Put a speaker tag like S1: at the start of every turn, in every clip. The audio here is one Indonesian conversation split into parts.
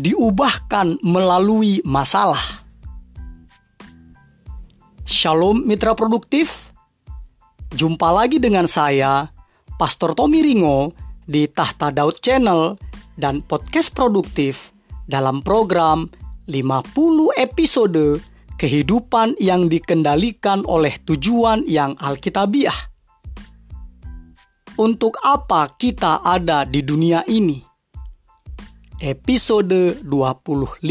S1: diubahkan melalui masalah. Shalom mitra produktif. Jumpa lagi dengan saya, Pastor Tommy Ringo di Tahta Daud Channel dan podcast produktif dalam program 50 episode kehidupan yang dikendalikan oleh tujuan yang alkitabiah. Untuk apa kita ada di dunia ini? Episode 25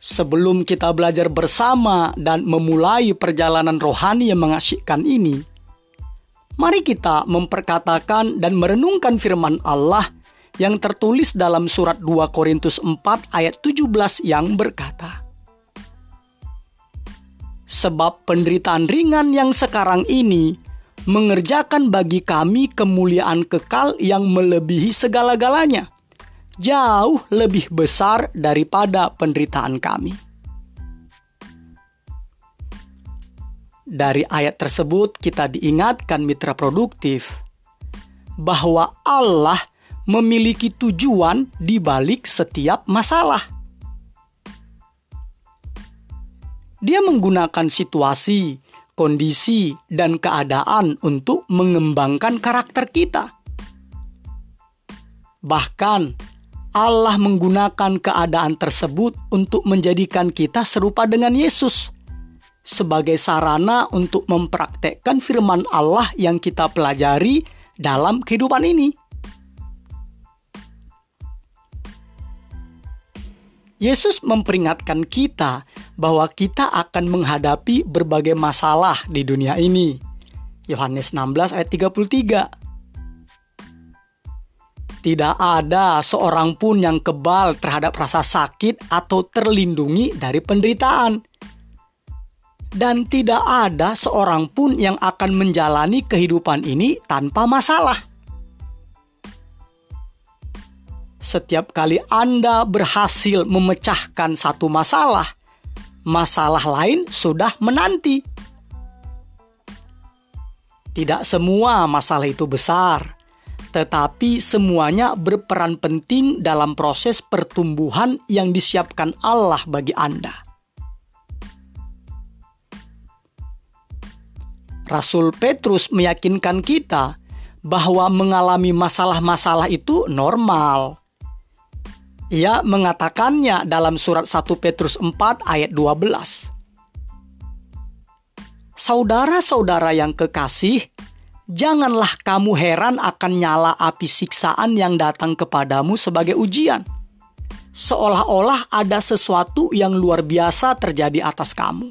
S1: Sebelum kita belajar bersama dan memulai perjalanan rohani yang mengasyikkan ini, mari kita memperkatakan dan merenungkan firman Allah yang tertulis dalam surat 2 Korintus 4 ayat 17 yang berkata, Sebab penderitaan ringan yang sekarang ini mengerjakan bagi kami kemuliaan kekal yang melebihi segala-galanya jauh lebih besar daripada penderitaan kami. Dari ayat tersebut, kita diingatkan, mitra produktif, bahwa Allah memiliki tujuan di balik setiap masalah. Dia menggunakan situasi, kondisi, dan keadaan untuk mengembangkan karakter kita. Bahkan, Allah menggunakan keadaan tersebut untuk menjadikan kita serupa dengan Yesus sebagai sarana untuk mempraktekkan firman Allah yang kita pelajari dalam kehidupan ini. Yesus memperingatkan kita bahwa kita akan menghadapi berbagai masalah di dunia ini. Yohanes 16 ayat 33. Tidak ada seorang pun yang kebal terhadap rasa sakit atau terlindungi dari penderitaan. Dan tidak ada seorang pun yang akan menjalani kehidupan ini tanpa masalah. Setiap kali Anda berhasil memecahkan satu masalah, masalah lain sudah menanti. Tidak semua masalah itu besar tetapi semuanya berperan penting dalam proses pertumbuhan yang disiapkan Allah bagi Anda. Rasul Petrus meyakinkan kita bahwa mengalami masalah-masalah itu normal. Ia mengatakannya dalam surat 1 Petrus 4 ayat 12. Saudara-saudara yang kekasih, janganlah kamu heran akan nyala api siksaan yang datang kepadamu sebagai ujian. Seolah-olah ada sesuatu yang luar biasa terjadi atas kamu.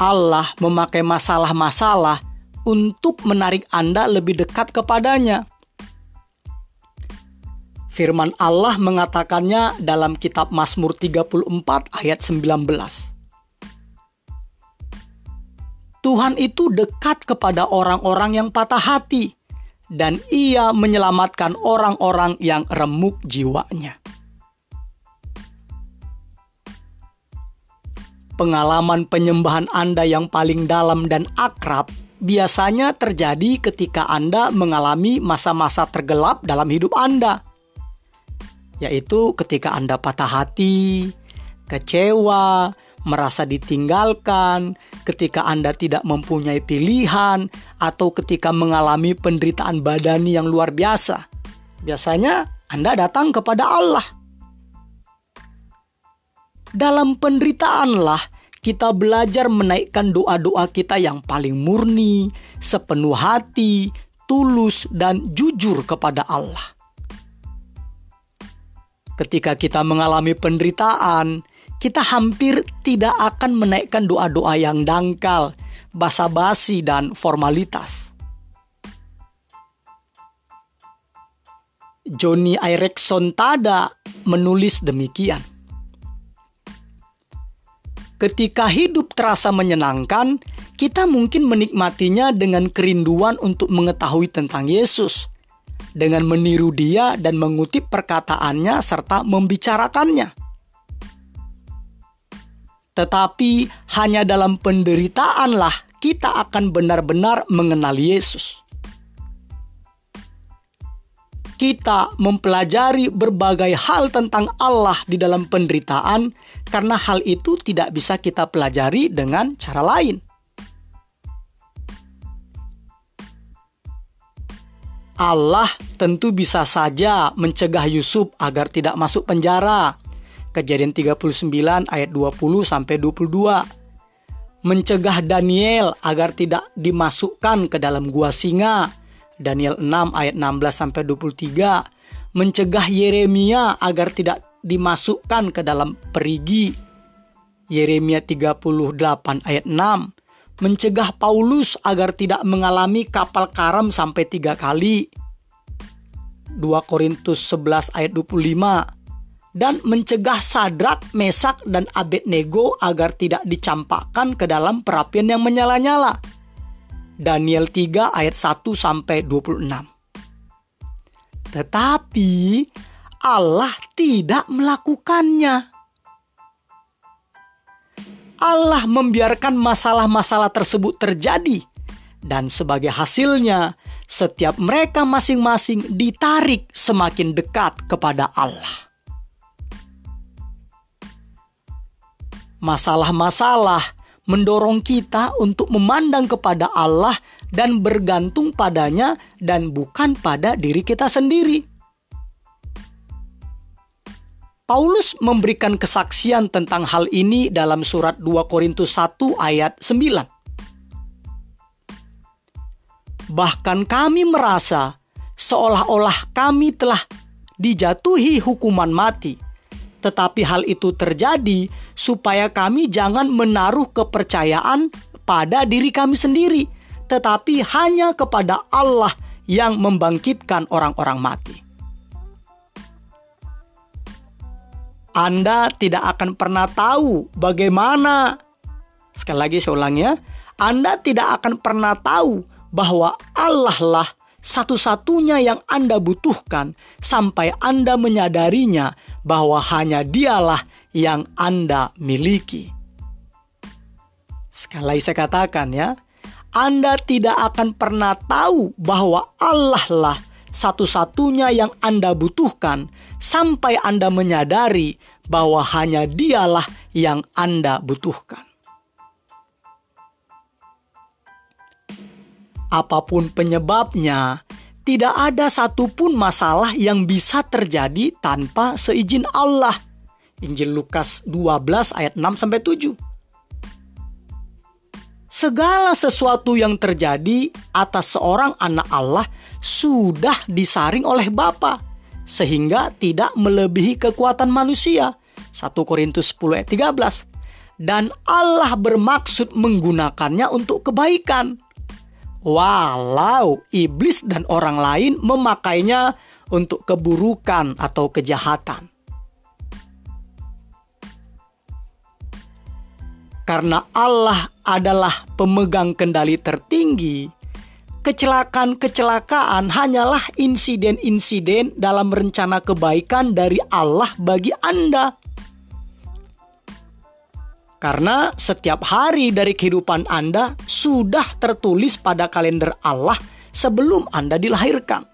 S1: Allah memakai masalah-masalah untuk menarik Anda lebih dekat kepadanya. Firman Allah mengatakannya dalam kitab Mazmur 34 ayat 19. Tuhan itu dekat kepada orang-orang yang patah hati, dan Ia menyelamatkan orang-orang yang remuk jiwanya. Pengalaman penyembahan Anda yang paling dalam dan akrab biasanya terjadi ketika Anda mengalami masa-masa tergelap dalam hidup Anda, yaitu ketika Anda patah hati, kecewa, merasa ditinggalkan, ketika Anda tidak mempunyai pilihan, atau ketika mengalami penderitaan badani yang luar biasa. Biasanya Anda datang kepada Allah. Dalam penderitaanlah kita belajar menaikkan doa-doa kita yang paling murni, sepenuh hati, tulus, dan jujur kepada Allah. Ketika kita mengalami penderitaan, kita hampir tidak akan menaikkan doa-doa yang dangkal, basa-basi, dan formalitas. Johnny Erickson Tada menulis demikian. Ketika hidup terasa menyenangkan, kita mungkin menikmatinya dengan kerinduan untuk mengetahui tentang Yesus, dengan meniru dia dan mengutip perkataannya serta membicarakannya. Tetapi hanya dalam penderitaanlah kita akan benar-benar mengenal Yesus. Kita mempelajari berbagai hal tentang Allah di dalam penderitaan, karena hal itu tidak bisa kita pelajari dengan cara lain. Allah tentu bisa saja mencegah Yusuf agar tidak masuk penjara. Kejadian 39 ayat 20 sampai 22. Mencegah Daniel agar tidak dimasukkan ke dalam gua singa. Daniel 6 ayat 16 sampai 23. Mencegah Yeremia agar tidak dimasukkan ke dalam perigi. Yeremia 38 ayat 6 mencegah Paulus agar tidak mengalami kapal karam sampai tiga kali. 2 Korintus 11 ayat 25 dan mencegah Sadrak, Mesak, dan Abednego agar tidak dicampakkan ke dalam perapian yang menyala-nyala. Daniel 3 ayat 1 sampai 26. Tetapi Allah tidak melakukannya. Allah membiarkan masalah-masalah tersebut terjadi, dan sebagai hasilnya, setiap mereka masing-masing ditarik semakin dekat kepada Allah. Masalah-masalah mendorong kita untuk memandang kepada Allah dan bergantung padanya, dan bukan pada diri kita sendiri. Paulus memberikan kesaksian tentang hal ini dalam surat 2 Korintus 1 ayat 9. Bahkan kami merasa seolah-olah kami telah dijatuhi hukuman mati. Tetapi hal itu terjadi supaya kami jangan menaruh kepercayaan pada diri kami sendiri, tetapi hanya kepada Allah yang membangkitkan orang-orang mati. Anda tidak akan pernah tahu bagaimana. Sekali lagi saya ulang ya. Anda tidak akan pernah tahu bahwa Allah lah satu-satunya yang Anda butuhkan sampai Anda menyadarinya bahwa hanya dialah yang Anda miliki. Sekali lagi saya katakan ya, Anda tidak akan pernah tahu bahwa Allah lah satu-satunya yang Anda butuhkan sampai Anda menyadari bahwa hanya Dialah yang Anda butuhkan. Apa pun penyebabnya, tidak ada satupun masalah yang bisa terjadi tanpa seizin Allah. Injil Lukas 12 ayat 6 sampai 7. Segala sesuatu yang terjadi atas seorang anak Allah sudah disaring oleh Bapa sehingga tidak melebihi kekuatan manusia. 1 Korintus 10 ayat 13. Dan Allah bermaksud menggunakannya untuk kebaikan. Walau iblis dan orang lain memakainya untuk keburukan atau kejahatan. Karena Allah adalah pemegang kendali tertinggi, kecelakaan-kecelakaan hanyalah insiden-insiden dalam rencana kebaikan dari Allah bagi Anda. Karena setiap hari dari kehidupan Anda sudah tertulis pada kalender Allah sebelum Anda dilahirkan.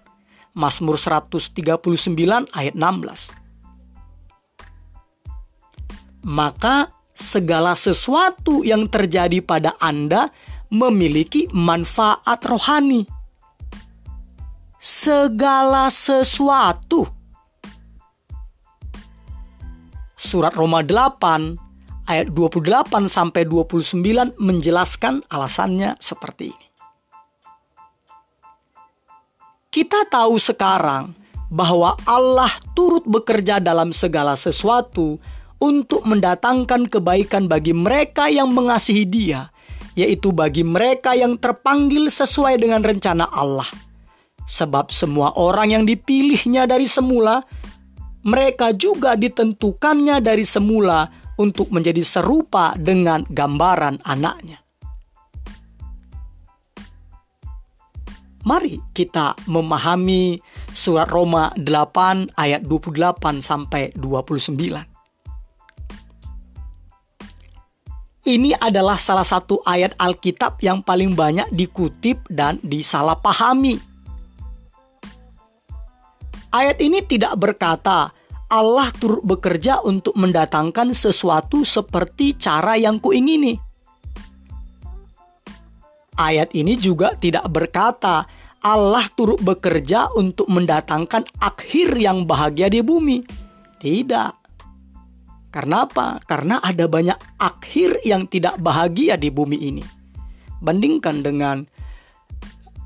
S1: Mazmur 139 ayat 16. Maka segala sesuatu yang terjadi pada Anda memiliki manfaat rohani. Segala sesuatu. Surat Roma 8 ayat 28 sampai 29 menjelaskan alasannya seperti ini. Kita tahu sekarang bahwa Allah turut bekerja dalam segala sesuatu untuk mendatangkan kebaikan bagi mereka yang mengasihi Dia yaitu bagi mereka yang terpanggil sesuai dengan rencana Allah. Sebab semua orang yang dipilihnya dari semula, mereka juga ditentukannya dari semula untuk menjadi serupa dengan gambaran anaknya. Mari kita memahami surat Roma 8 ayat 28 sampai 29. Ini adalah salah satu ayat Alkitab yang paling banyak dikutip dan disalahpahami. Ayat ini tidak berkata Allah turut bekerja untuk mendatangkan sesuatu seperti cara yang kuingini. Ayat ini juga tidak berkata Allah turut bekerja untuk mendatangkan akhir yang bahagia di bumi. Tidak. Karena apa? Karena ada banyak akhir yang tidak bahagia di bumi ini. Bandingkan dengan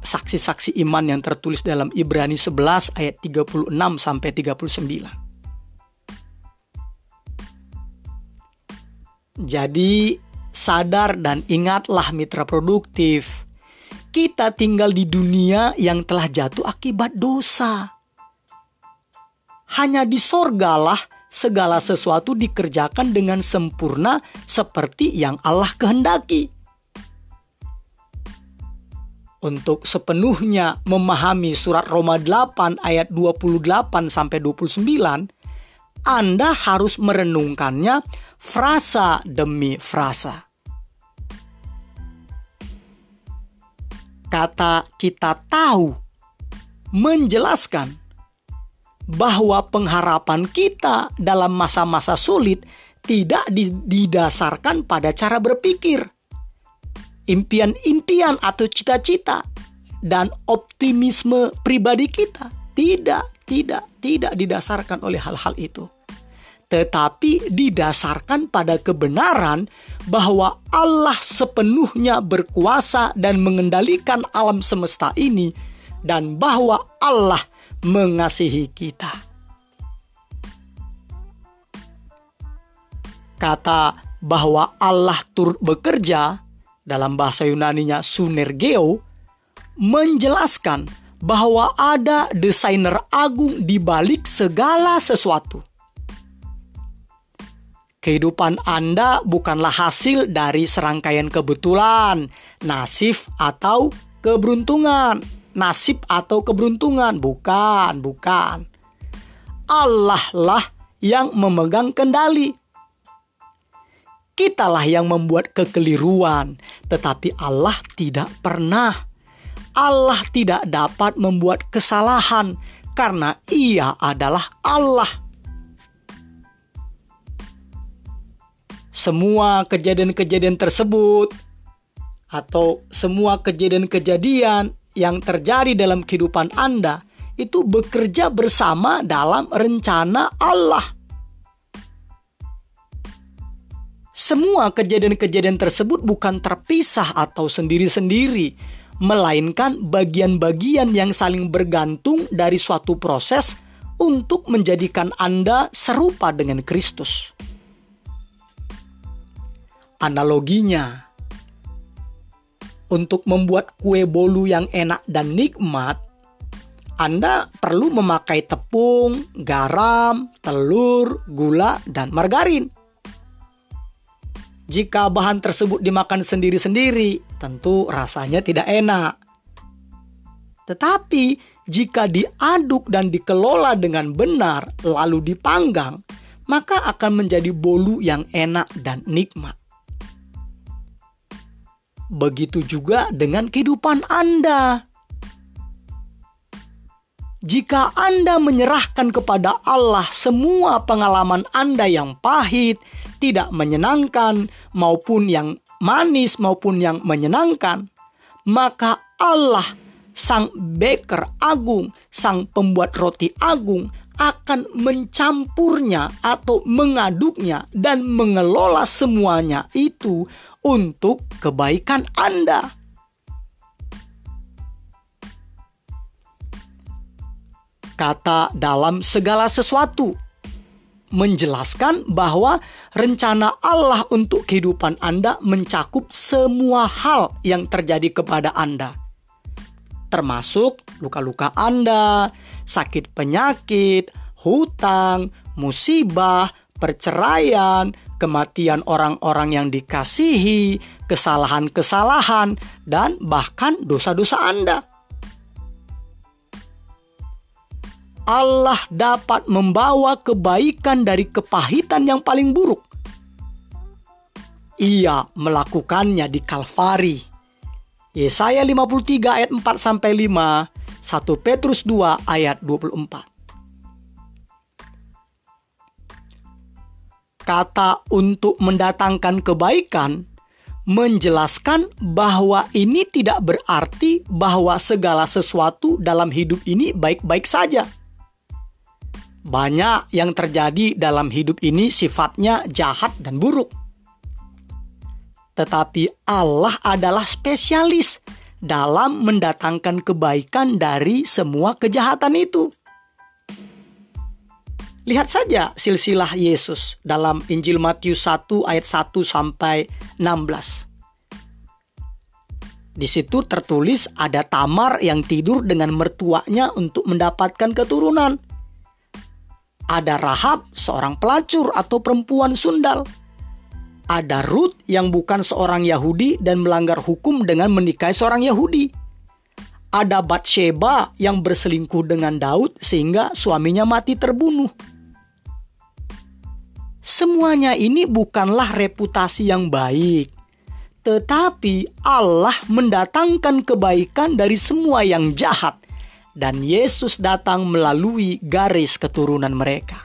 S1: saksi-saksi iman yang tertulis dalam Ibrani 11 ayat 36 sampai 39. Jadi sadar dan ingatlah mitra produktif kita tinggal di dunia yang telah jatuh akibat dosa. Hanya di sorgalah segala sesuatu dikerjakan dengan sempurna seperti yang Allah kehendaki. Untuk sepenuhnya memahami surat Roma 8 ayat 28 sampai 29, Anda harus merenungkannya frasa demi frasa. kata kita tahu menjelaskan bahwa pengharapan kita dalam masa-masa sulit tidak didasarkan pada cara berpikir, impian-impian atau cita-cita, dan optimisme pribadi kita. Tidak, tidak, tidak didasarkan oleh hal-hal itu tetapi didasarkan pada kebenaran bahwa Allah sepenuhnya berkuasa dan mengendalikan alam semesta ini, dan bahwa Allah mengasihi kita. Kata bahwa Allah turut bekerja dalam bahasa Yunaninya sunergeo menjelaskan bahwa ada desainer agung di balik segala sesuatu Kehidupan Anda bukanlah hasil dari serangkaian kebetulan, nasib atau keberuntungan. Nasib atau keberuntungan, bukan, bukan. Allah lah yang memegang kendali. Kitalah yang membuat kekeliruan, tetapi Allah tidak pernah. Allah tidak dapat membuat kesalahan karena Ia adalah Allah. semua kejadian-kejadian tersebut atau semua kejadian-kejadian yang terjadi dalam kehidupan Anda itu bekerja bersama dalam rencana Allah. Semua kejadian-kejadian tersebut bukan terpisah atau sendiri-sendiri, melainkan bagian-bagian yang saling bergantung dari suatu proses untuk menjadikan Anda serupa dengan Kristus analoginya. Untuk membuat kue bolu yang enak dan nikmat, Anda perlu memakai tepung, garam, telur, gula, dan margarin. Jika bahan tersebut dimakan sendiri-sendiri, tentu rasanya tidak enak. Tetapi jika diaduk dan dikelola dengan benar, lalu dipanggang, maka akan menjadi bolu yang enak dan nikmat. Begitu juga dengan kehidupan Anda. Jika Anda menyerahkan kepada Allah semua pengalaman Anda yang pahit, tidak menyenangkan, maupun yang manis, maupun yang menyenangkan, maka Allah, Sang Baker Agung, Sang Pembuat Roti Agung, akan mencampurnya atau mengaduknya dan mengelola semuanya itu untuk kebaikan Anda. Kata dalam segala sesuatu menjelaskan bahwa rencana Allah untuk kehidupan Anda mencakup semua hal yang terjadi kepada Anda termasuk luka-luka Anda, sakit penyakit, hutang, musibah, perceraian, kematian orang-orang yang dikasihi, kesalahan-kesalahan, dan bahkan dosa-dosa Anda. Allah dapat membawa kebaikan dari kepahitan yang paling buruk. Ia melakukannya di Kalvari Yesaya 53 ayat 4 sampai 5, 1 Petrus 2 ayat 24. Kata untuk mendatangkan kebaikan menjelaskan bahwa ini tidak berarti bahwa segala sesuatu dalam hidup ini baik-baik saja. Banyak yang terjadi dalam hidup ini sifatnya jahat dan buruk tetapi Allah adalah spesialis dalam mendatangkan kebaikan dari semua kejahatan itu. Lihat saja silsilah Yesus dalam Injil Matius 1 ayat 1 sampai 16. Di situ tertulis ada Tamar yang tidur dengan mertuanya untuk mendapatkan keturunan. Ada Rahab, seorang pelacur atau perempuan sundal. Ada Ruth yang bukan seorang Yahudi dan melanggar hukum dengan menikahi seorang Yahudi. Ada Batsheba yang berselingkuh dengan Daud sehingga suaminya mati terbunuh Semuanya ini bukanlah reputasi yang baik, tetapi Allah mendatangkan kebaikan dari semua yang jahat, dan Yesus datang melalui garis keturunan mereka.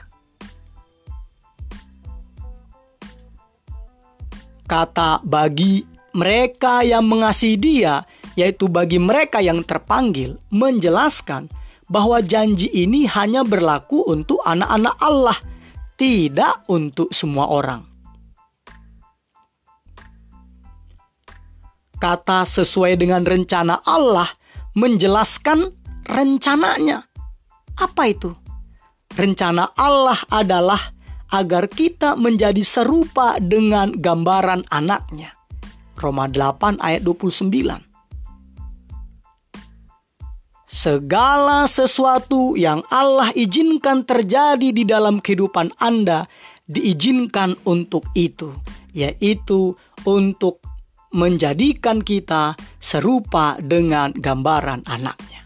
S1: Kata bagi mereka yang mengasihi Dia, yaitu bagi mereka yang terpanggil, menjelaskan bahwa janji ini hanya berlaku untuk anak-anak Allah tidak untuk semua orang. Kata sesuai dengan rencana Allah menjelaskan rencananya. Apa itu? Rencana Allah adalah agar kita menjadi serupa dengan gambaran anaknya. Roma 8 ayat 29. Segala sesuatu yang Allah izinkan terjadi di dalam kehidupan Anda diizinkan untuk itu, yaitu untuk menjadikan kita serupa dengan gambaran anaknya.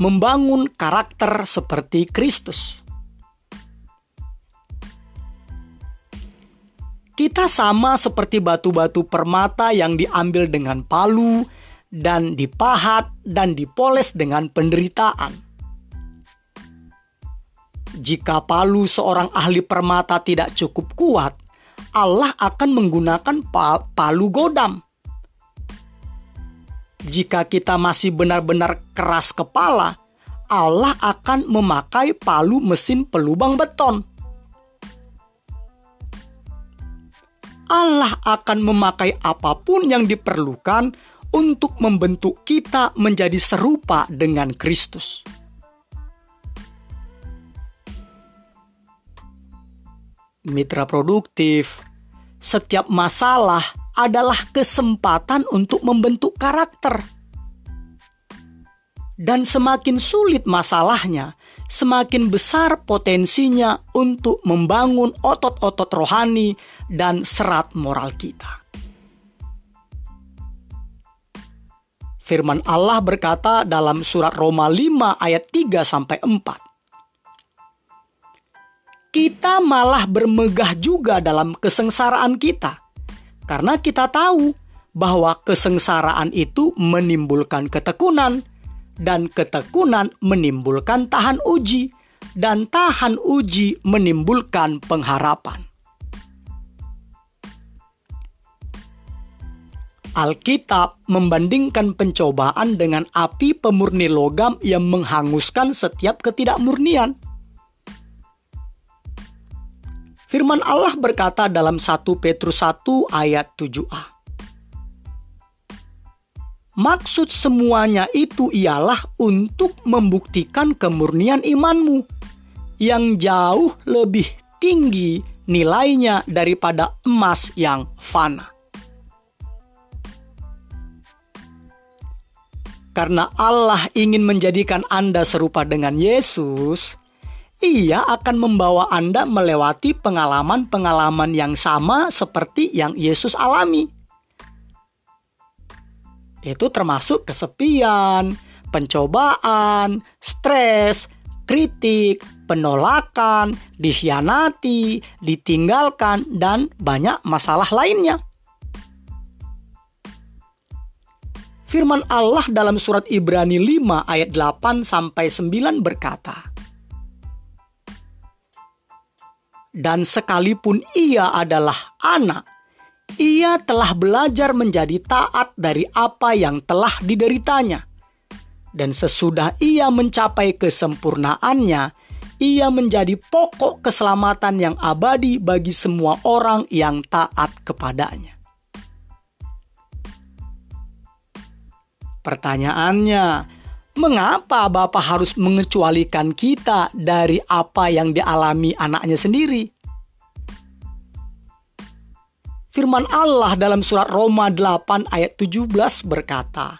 S1: Membangun karakter seperti Kristus. Kita sama seperti batu-batu permata yang diambil dengan palu dan dipahat dan dipoles dengan penderitaan. Jika palu seorang ahli permata tidak cukup kuat, Allah akan menggunakan palu godam. Jika kita masih benar-benar keras kepala, Allah akan memakai palu mesin pelubang beton. Allah akan memakai apa pun yang diperlukan untuk membentuk kita menjadi serupa dengan Kristus. Mitra produktif, setiap masalah adalah kesempatan untuk membentuk karakter. Dan semakin sulit masalahnya, semakin besar potensinya untuk membangun otot-otot rohani dan serat moral kita. Firman Allah berkata dalam surat Roma 5 ayat 3 sampai 4. Kita malah bermegah juga dalam kesengsaraan kita. Karena kita tahu bahwa kesengsaraan itu menimbulkan ketekunan, dan ketekunan menimbulkan tahan uji, dan tahan uji menimbulkan pengharapan. Alkitab membandingkan pencobaan dengan api pemurni logam yang menghanguskan setiap ketidakmurnian. Firman Allah berkata dalam 1 Petrus 1 ayat 7a. Maksud semuanya itu ialah untuk membuktikan kemurnian imanmu yang jauh lebih tinggi nilainya daripada emas yang fana. Karena Allah ingin menjadikan Anda serupa dengan Yesus, Ia akan membawa Anda melewati pengalaman-pengalaman yang sama seperti yang Yesus alami. Itu termasuk kesepian, pencobaan, stres, kritik, penolakan, dikhianati, ditinggalkan, dan banyak masalah lainnya. Firman Allah dalam surat Ibrani 5 ayat 8 sampai 9 berkata, Dan sekalipun ia adalah anak, ia telah belajar menjadi taat dari apa yang telah dideritanya. Dan sesudah ia mencapai kesempurnaannya, ia menjadi pokok keselamatan yang abadi bagi semua orang yang taat kepadanya. Pertanyaannya, mengapa Bapak harus mengecualikan kita dari apa yang dialami anaknya sendiri? Firman Allah dalam surat Roma 8 ayat 17 berkata,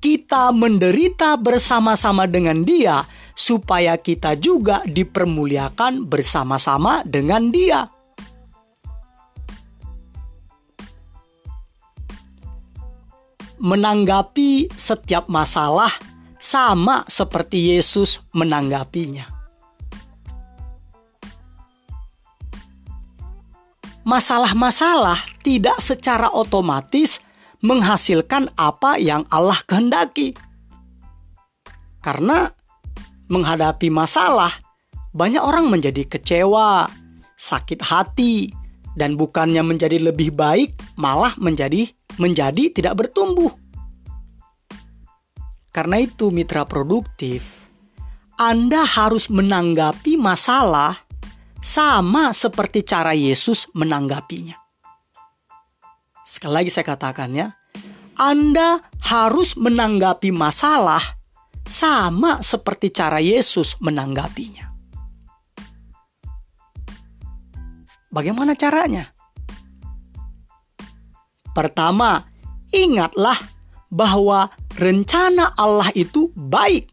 S1: Kita menderita bersama-sama dengan dia supaya kita juga dipermuliakan bersama-sama dengan dia. Menanggapi setiap masalah sama seperti Yesus menanggapinya. Masalah-masalah tidak secara otomatis menghasilkan apa yang Allah kehendaki. Karena menghadapi masalah, banyak orang menjadi kecewa, sakit hati, dan bukannya menjadi lebih baik, malah menjadi menjadi tidak bertumbuh. Karena itu, mitra produktif, Anda harus menanggapi masalah sama seperti cara Yesus menanggapinya. Sekali lagi saya katakan ya, Anda harus menanggapi masalah sama seperti cara Yesus menanggapinya. Bagaimana caranya? Pertama, ingatlah bahwa rencana Allah itu baik.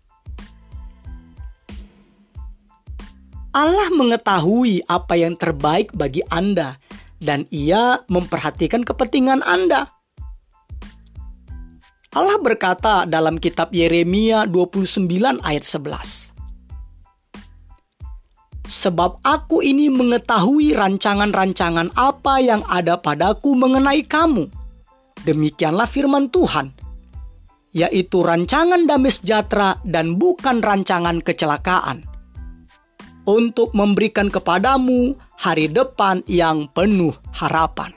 S1: Allah mengetahui apa yang terbaik bagi Anda, dan Ia memperhatikan kepentingan Anda. Allah berkata dalam kitab Yeremia 29 ayat 11. Sebab aku ini mengetahui rancangan-rancangan apa yang ada padaku mengenai kamu. Demikianlah firman Tuhan, yaitu rancangan damai sejahtera dan bukan rancangan kecelakaan. Untuk memberikan kepadamu hari depan yang penuh harapan.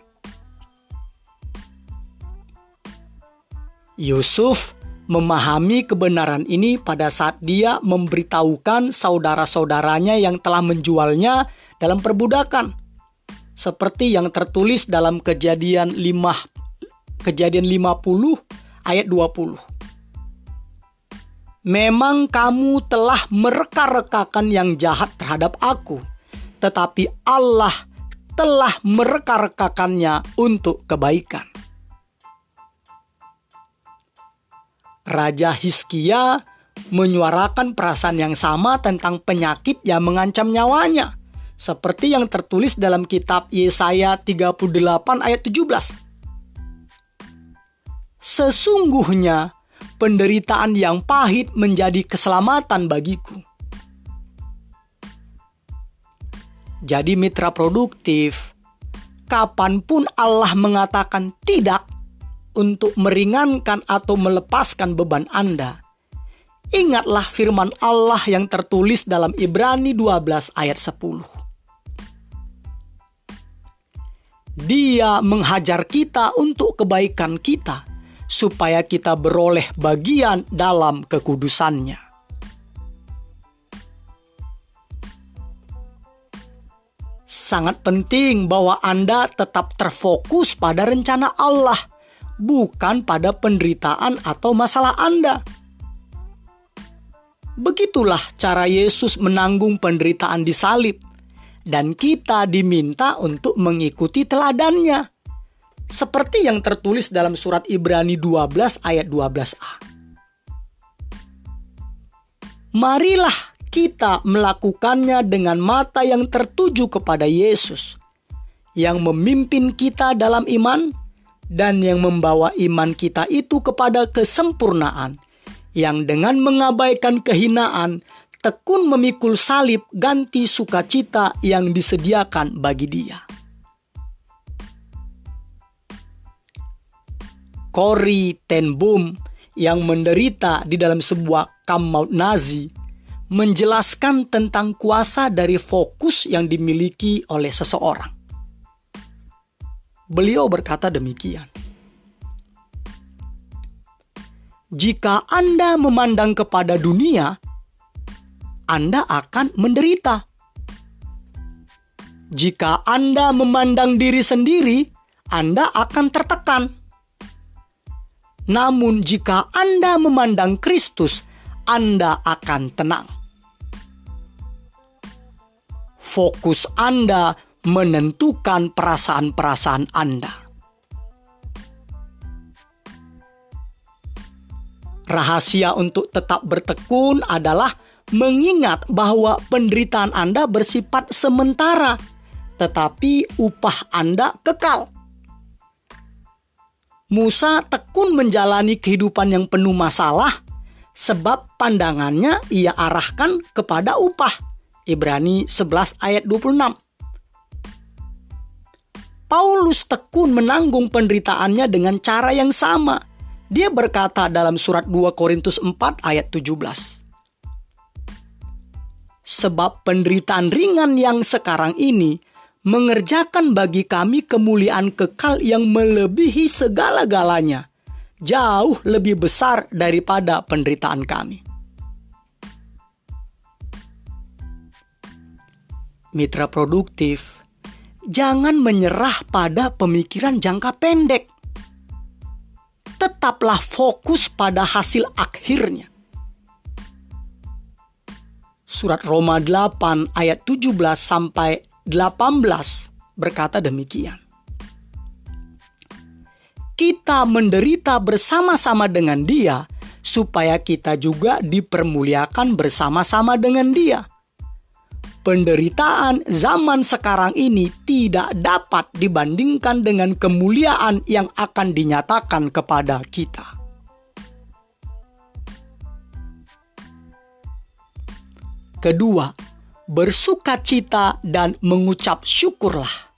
S1: Yusuf memahami kebenaran ini pada saat dia memberitahukan saudara-saudaranya yang telah menjualnya dalam perbudakan. Seperti yang tertulis dalam Kejadian 5 Kejadian 50 ayat 20. Memang kamu telah mereka-rekakan yang jahat terhadap aku, tetapi Allah telah mereka-rekakannya untuk kebaikan. Raja Hiskia menyuarakan perasaan yang sama tentang penyakit yang mengancam nyawanya, seperti yang tertulis dalam kitab Yesaya 38 ayat 17. Sesungguhnya penderitaan yang pahit menjadi keselamatan bagiku. Jadi mitra produktif, kapan pun Allah mengatakan tidak, untuk meringankan atau melepaskan beban Anda. Ingatlah firman Allah yang tertulis dalam Ibrani 12 ayat 10. Dia menghajar kita untuk kebaikan kita, supaya kita beroleh bagian dalam kekudusannya. Sangat penting bahwa Anda tetap terfokus pada rencana Allah – bukan pada penderitaan atau masalah Anda. Begitulah cara Yesus menanggung penderitaan di salib, dan kita diminta untuk mengikuti teladannya. Seperti yang tertulis dalam surat Ibrani 12 ayat 12a. Marilah kita melakukannya dengan mata yang tertuju kepada Yesus, yang memimpin kita dalam iman dan yang membawa iman kita itu kepada kesempurnaan, yang dengan mengabaikan kehinaan, tekun memikul salib ganti sukacita yang disediakan bagi dia. Corrie ten Boom yang menderita di dalam sebuah kamp maut Nazi menjelaskan tentang kuasa dari fokus yang dimiliki oleh seseorang. Beliau berkata demikian. Jika Anda memandang kepada dunia, Anda akan menderita. Jika Anda memandang diri sendiri, Anda akan tertekan. Namun, jika Anda memandang Kristus, Anda akan tenang. Fokus Anda menentukan perasaan-perasaan Anda. Rahasia untuk tetap bertekun adalah mengingat bahwa penderitaan Anda bersifat sementara tetapi upah Anda kekal. Musa tekun menjalani kehidupan yang penuh masalah sebab pandangannya ia arahkan kepada upah. Ibrani 11 ayat 26. Paulus tekun menanggung penderitaannya dengan cara yang sama. Dia berkata dalam surat 2 Korintus 4 ayat 17 sebab penderitaan ringan yang sekarang ini mengerjakan bagi kami kemuliaan kekal yang melebihi segala-galanya, jauh lebih besar daripada penderitaan kami. Mitra produktif, jangan menyerah pada pemikiran jangka pendek. Tetaplah fokus pada hasil akhirnya. Surat Roma 8 ayat 17 sampai 18 berkata demikian. Kita menderita bersama-sama dengan Dia, supaya kita juga dipermuliakan bersama-sama dengan Dia. Penderitaan zaman sekarang ini tidak dapat dibandingkan dengan kemuliaan yang akan dinyatakan kepada kita. Kedua, bersuka cita dan mengucap syukurlah.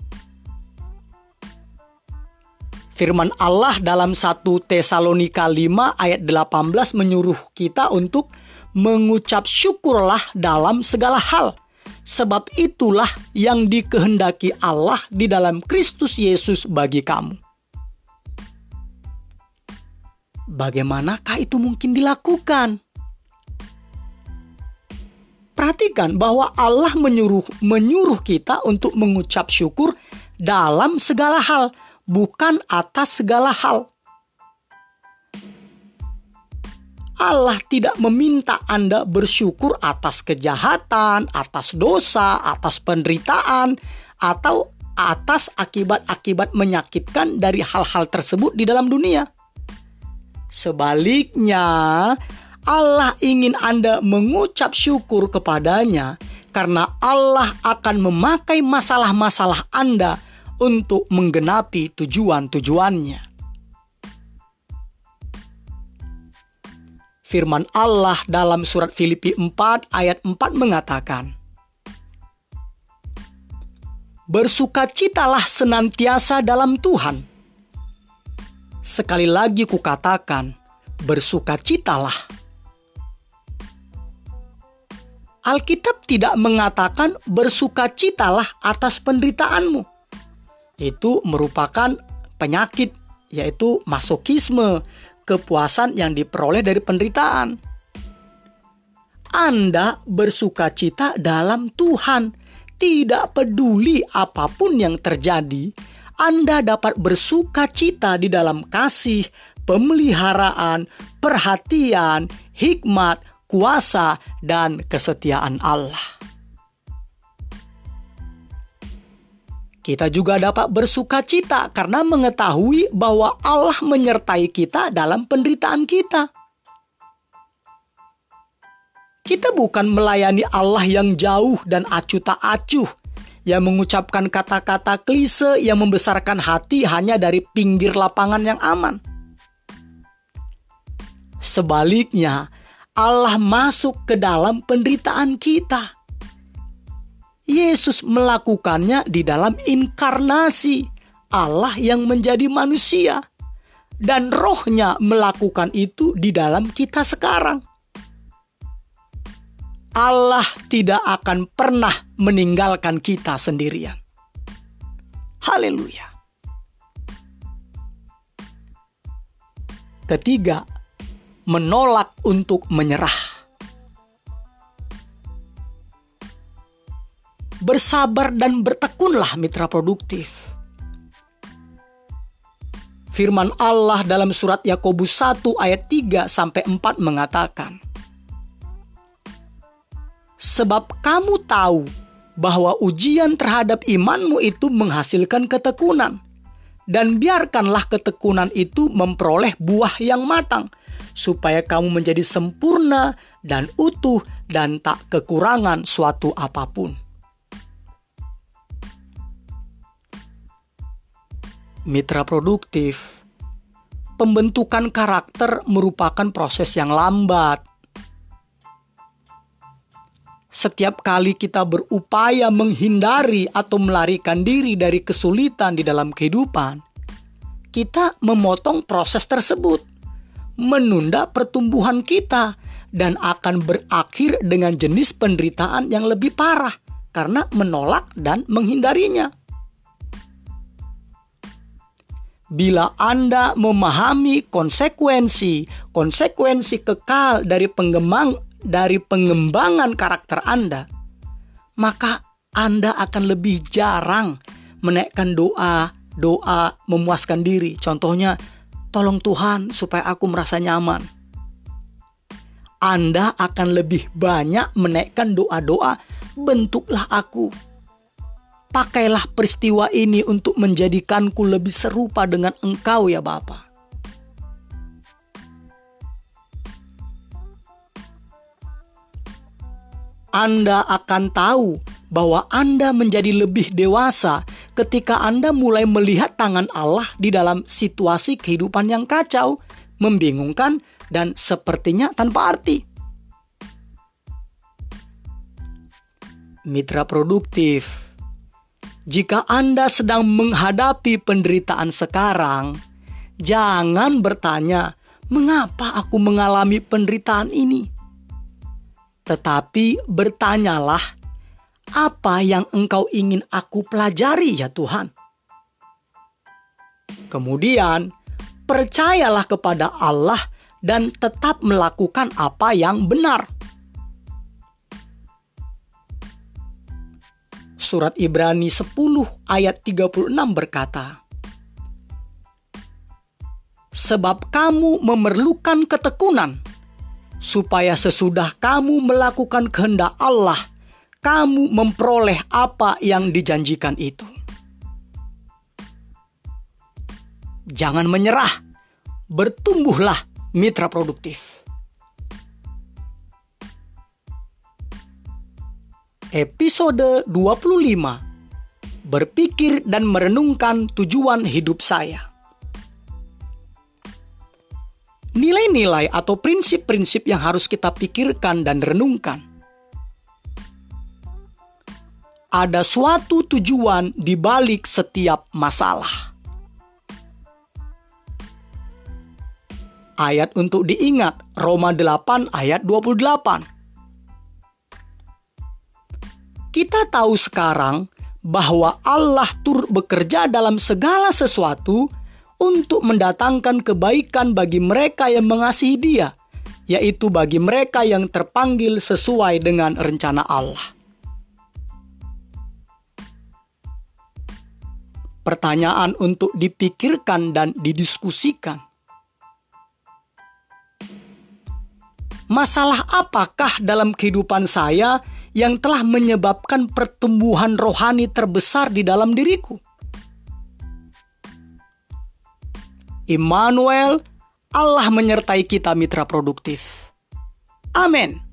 S1: Firman Allah dalam 1 Tesalonika 5 ayat 18 menyuruh kita untuk mengucap syukurlah dalam segala hal. Sebab itulah yang dikehendaki Allah di dalam Kristus Yesus bagi kamu. Bagaimanakah itu mungkin dilakukan? Perhatikan bahwa Allah menyuruh menyuruh kita untuk mengucap syukur dalam segala hal, bukan atas segala hal. Allah tidak meminta Anda bersyukur atas kejahatan, atas dosa, atas penderitaan, atau atas akibat-akibat menyakitkan dari hal-hal tersebut di dalam dunia. Sebaliknya, Allah ingin Anda mengucap syukur kepadanya karena Allah akan memakai masalah-masalah Anda untuk menggenapi tujuan-tujuannya. Firman Allah dalam surat Filipi 4 ayat 4 mengatakan, Bersukacitalah senantiasa dalam Tuhan. Sekali lagi kukatakan, bersukacitalah. Alkitab tidak mengatakan bersukacitalah atas penderitaanmu. Itu merupakan penyakit, yaitu masokisme, kepuasan yang diperoleh dari penderitaan. Anda bersukacita dalam Tuhan, tidak peduli apa pun yang terjadi. Anda dapat bersukacita di dalam kasih, pemeliharaan, perhatian, hikmat, kuasa, dan kesetiaan Allah. Kita juga dapat bersuka cita karena mengetahui bahwa Allah menyertai kita dalam penderitaan kita. Kita bukan melayani Allah yang jauh dan acuh tak acuh, yang mengucapkan kata-kata klise yang membesarkan hati hanya dari pinggir lapangan yang aman. Sebaliknya, Allah masuk ke dalam penderitaan kita. Yesus melakukannya di dalam inkarnasi Allah yang menjadi manusia. dan rohnya melakukan itu di dalam kita sekarang. Allah tidak akan pernah meninggalkan kita sendirian. Haleluya. Ketiga, menolak untuk menyerah. Bersabar dan bertekunlah mitra produktif. Firman Allah dalam surat Yakobus 1 ayat 3 sampai 4 mengatakan, Sebab kamu tahu bahwa ujian terhadap imanmu itu menghasilkan ketekunan. Dan biarkanlah ketekunan itu memperoleh buah yang matang, supaya kamu menjadi sempurna dan utuh dan tak kekurangan suatu apa pun. Mitra produktif, pembentukan karakter merupakan proses yang lambat setiap kali kita berupaya menghindari atau melarikan diri dari kesulitan di dalam kehidupan, kita memotong proses tersebut, menunda pertumbuhan kita, dan akan berakhir dengan jenis penderitaan yang lebih parah karena menolak dan menghindarinya. Bila Anda memahami konsekuensi, konsekuensi kekal dari pengemang dari pengembangan karakter Anda, maka Anda akan lebih jarang menaikkan doa, doa memuaskan diri. Contohnya, tolong Tuhan supaya aku merasa nyaman. Anda akan lebih banyak menaikkan doa-doa, bentuklah aku. Pakailah peristiwa ini untuk menjadikanku lebih serupa dengan engkau ya Bapak. Anda akan tahu bahwa Anda menjadi lebih dewasa ketika Anda mulai melihat tangan Allah di dalam situasi kehidupan yang kacau, membingungkan, dan sepertinya tanpa arti. Mitra produktif, jika Anda sedang menghadapi penderitaan sekarang, jangan bertanya, "Mengapa aku mengalami penderitaan ini?" Tetapi bertanyalah, apa yang engkau ingin aku pelajari ya Tuhan? Kemudian, percayalah kepada Allah dan tetap melakukan apa yang benar. Surat Ibrani 10 ayat 36 berkata, Sebab kamu memerlukan ketekunan, supaya sesudah kamu melakukan kehendak Allah, kamu memperoleh apa yang dijanjikan itu. Jangan menyerah, bertumbuhlah mitra produktif. Episode 25 Berpikir dan merenungkan tujuan hidup saya. nilai-nilai atau prinsip-prinsip yang harus kita pikirkan dan renungkan. Ada suatu tujuan di balik setiap masalah. Ayat untuk diingat Roma 8 ayat 28. Kita tahu sekarang bahwa Allah tur bekerja dalam segala sesuatu untuk mendatangkan kebaikan bagi mereka yang mengasihi Dia, yaitu bagi mereka yang terpanggil sesuai dengan rencana Allah. Pertanyaan untuk dipikirkan dan didiskusikan. Masalah apakah dalam kehidupan saya yang telah menyebabkan pertumbuhan rohani terbesar di dalam diriku? Immanuel, Allah menyertai kita mitra produktif. Amin.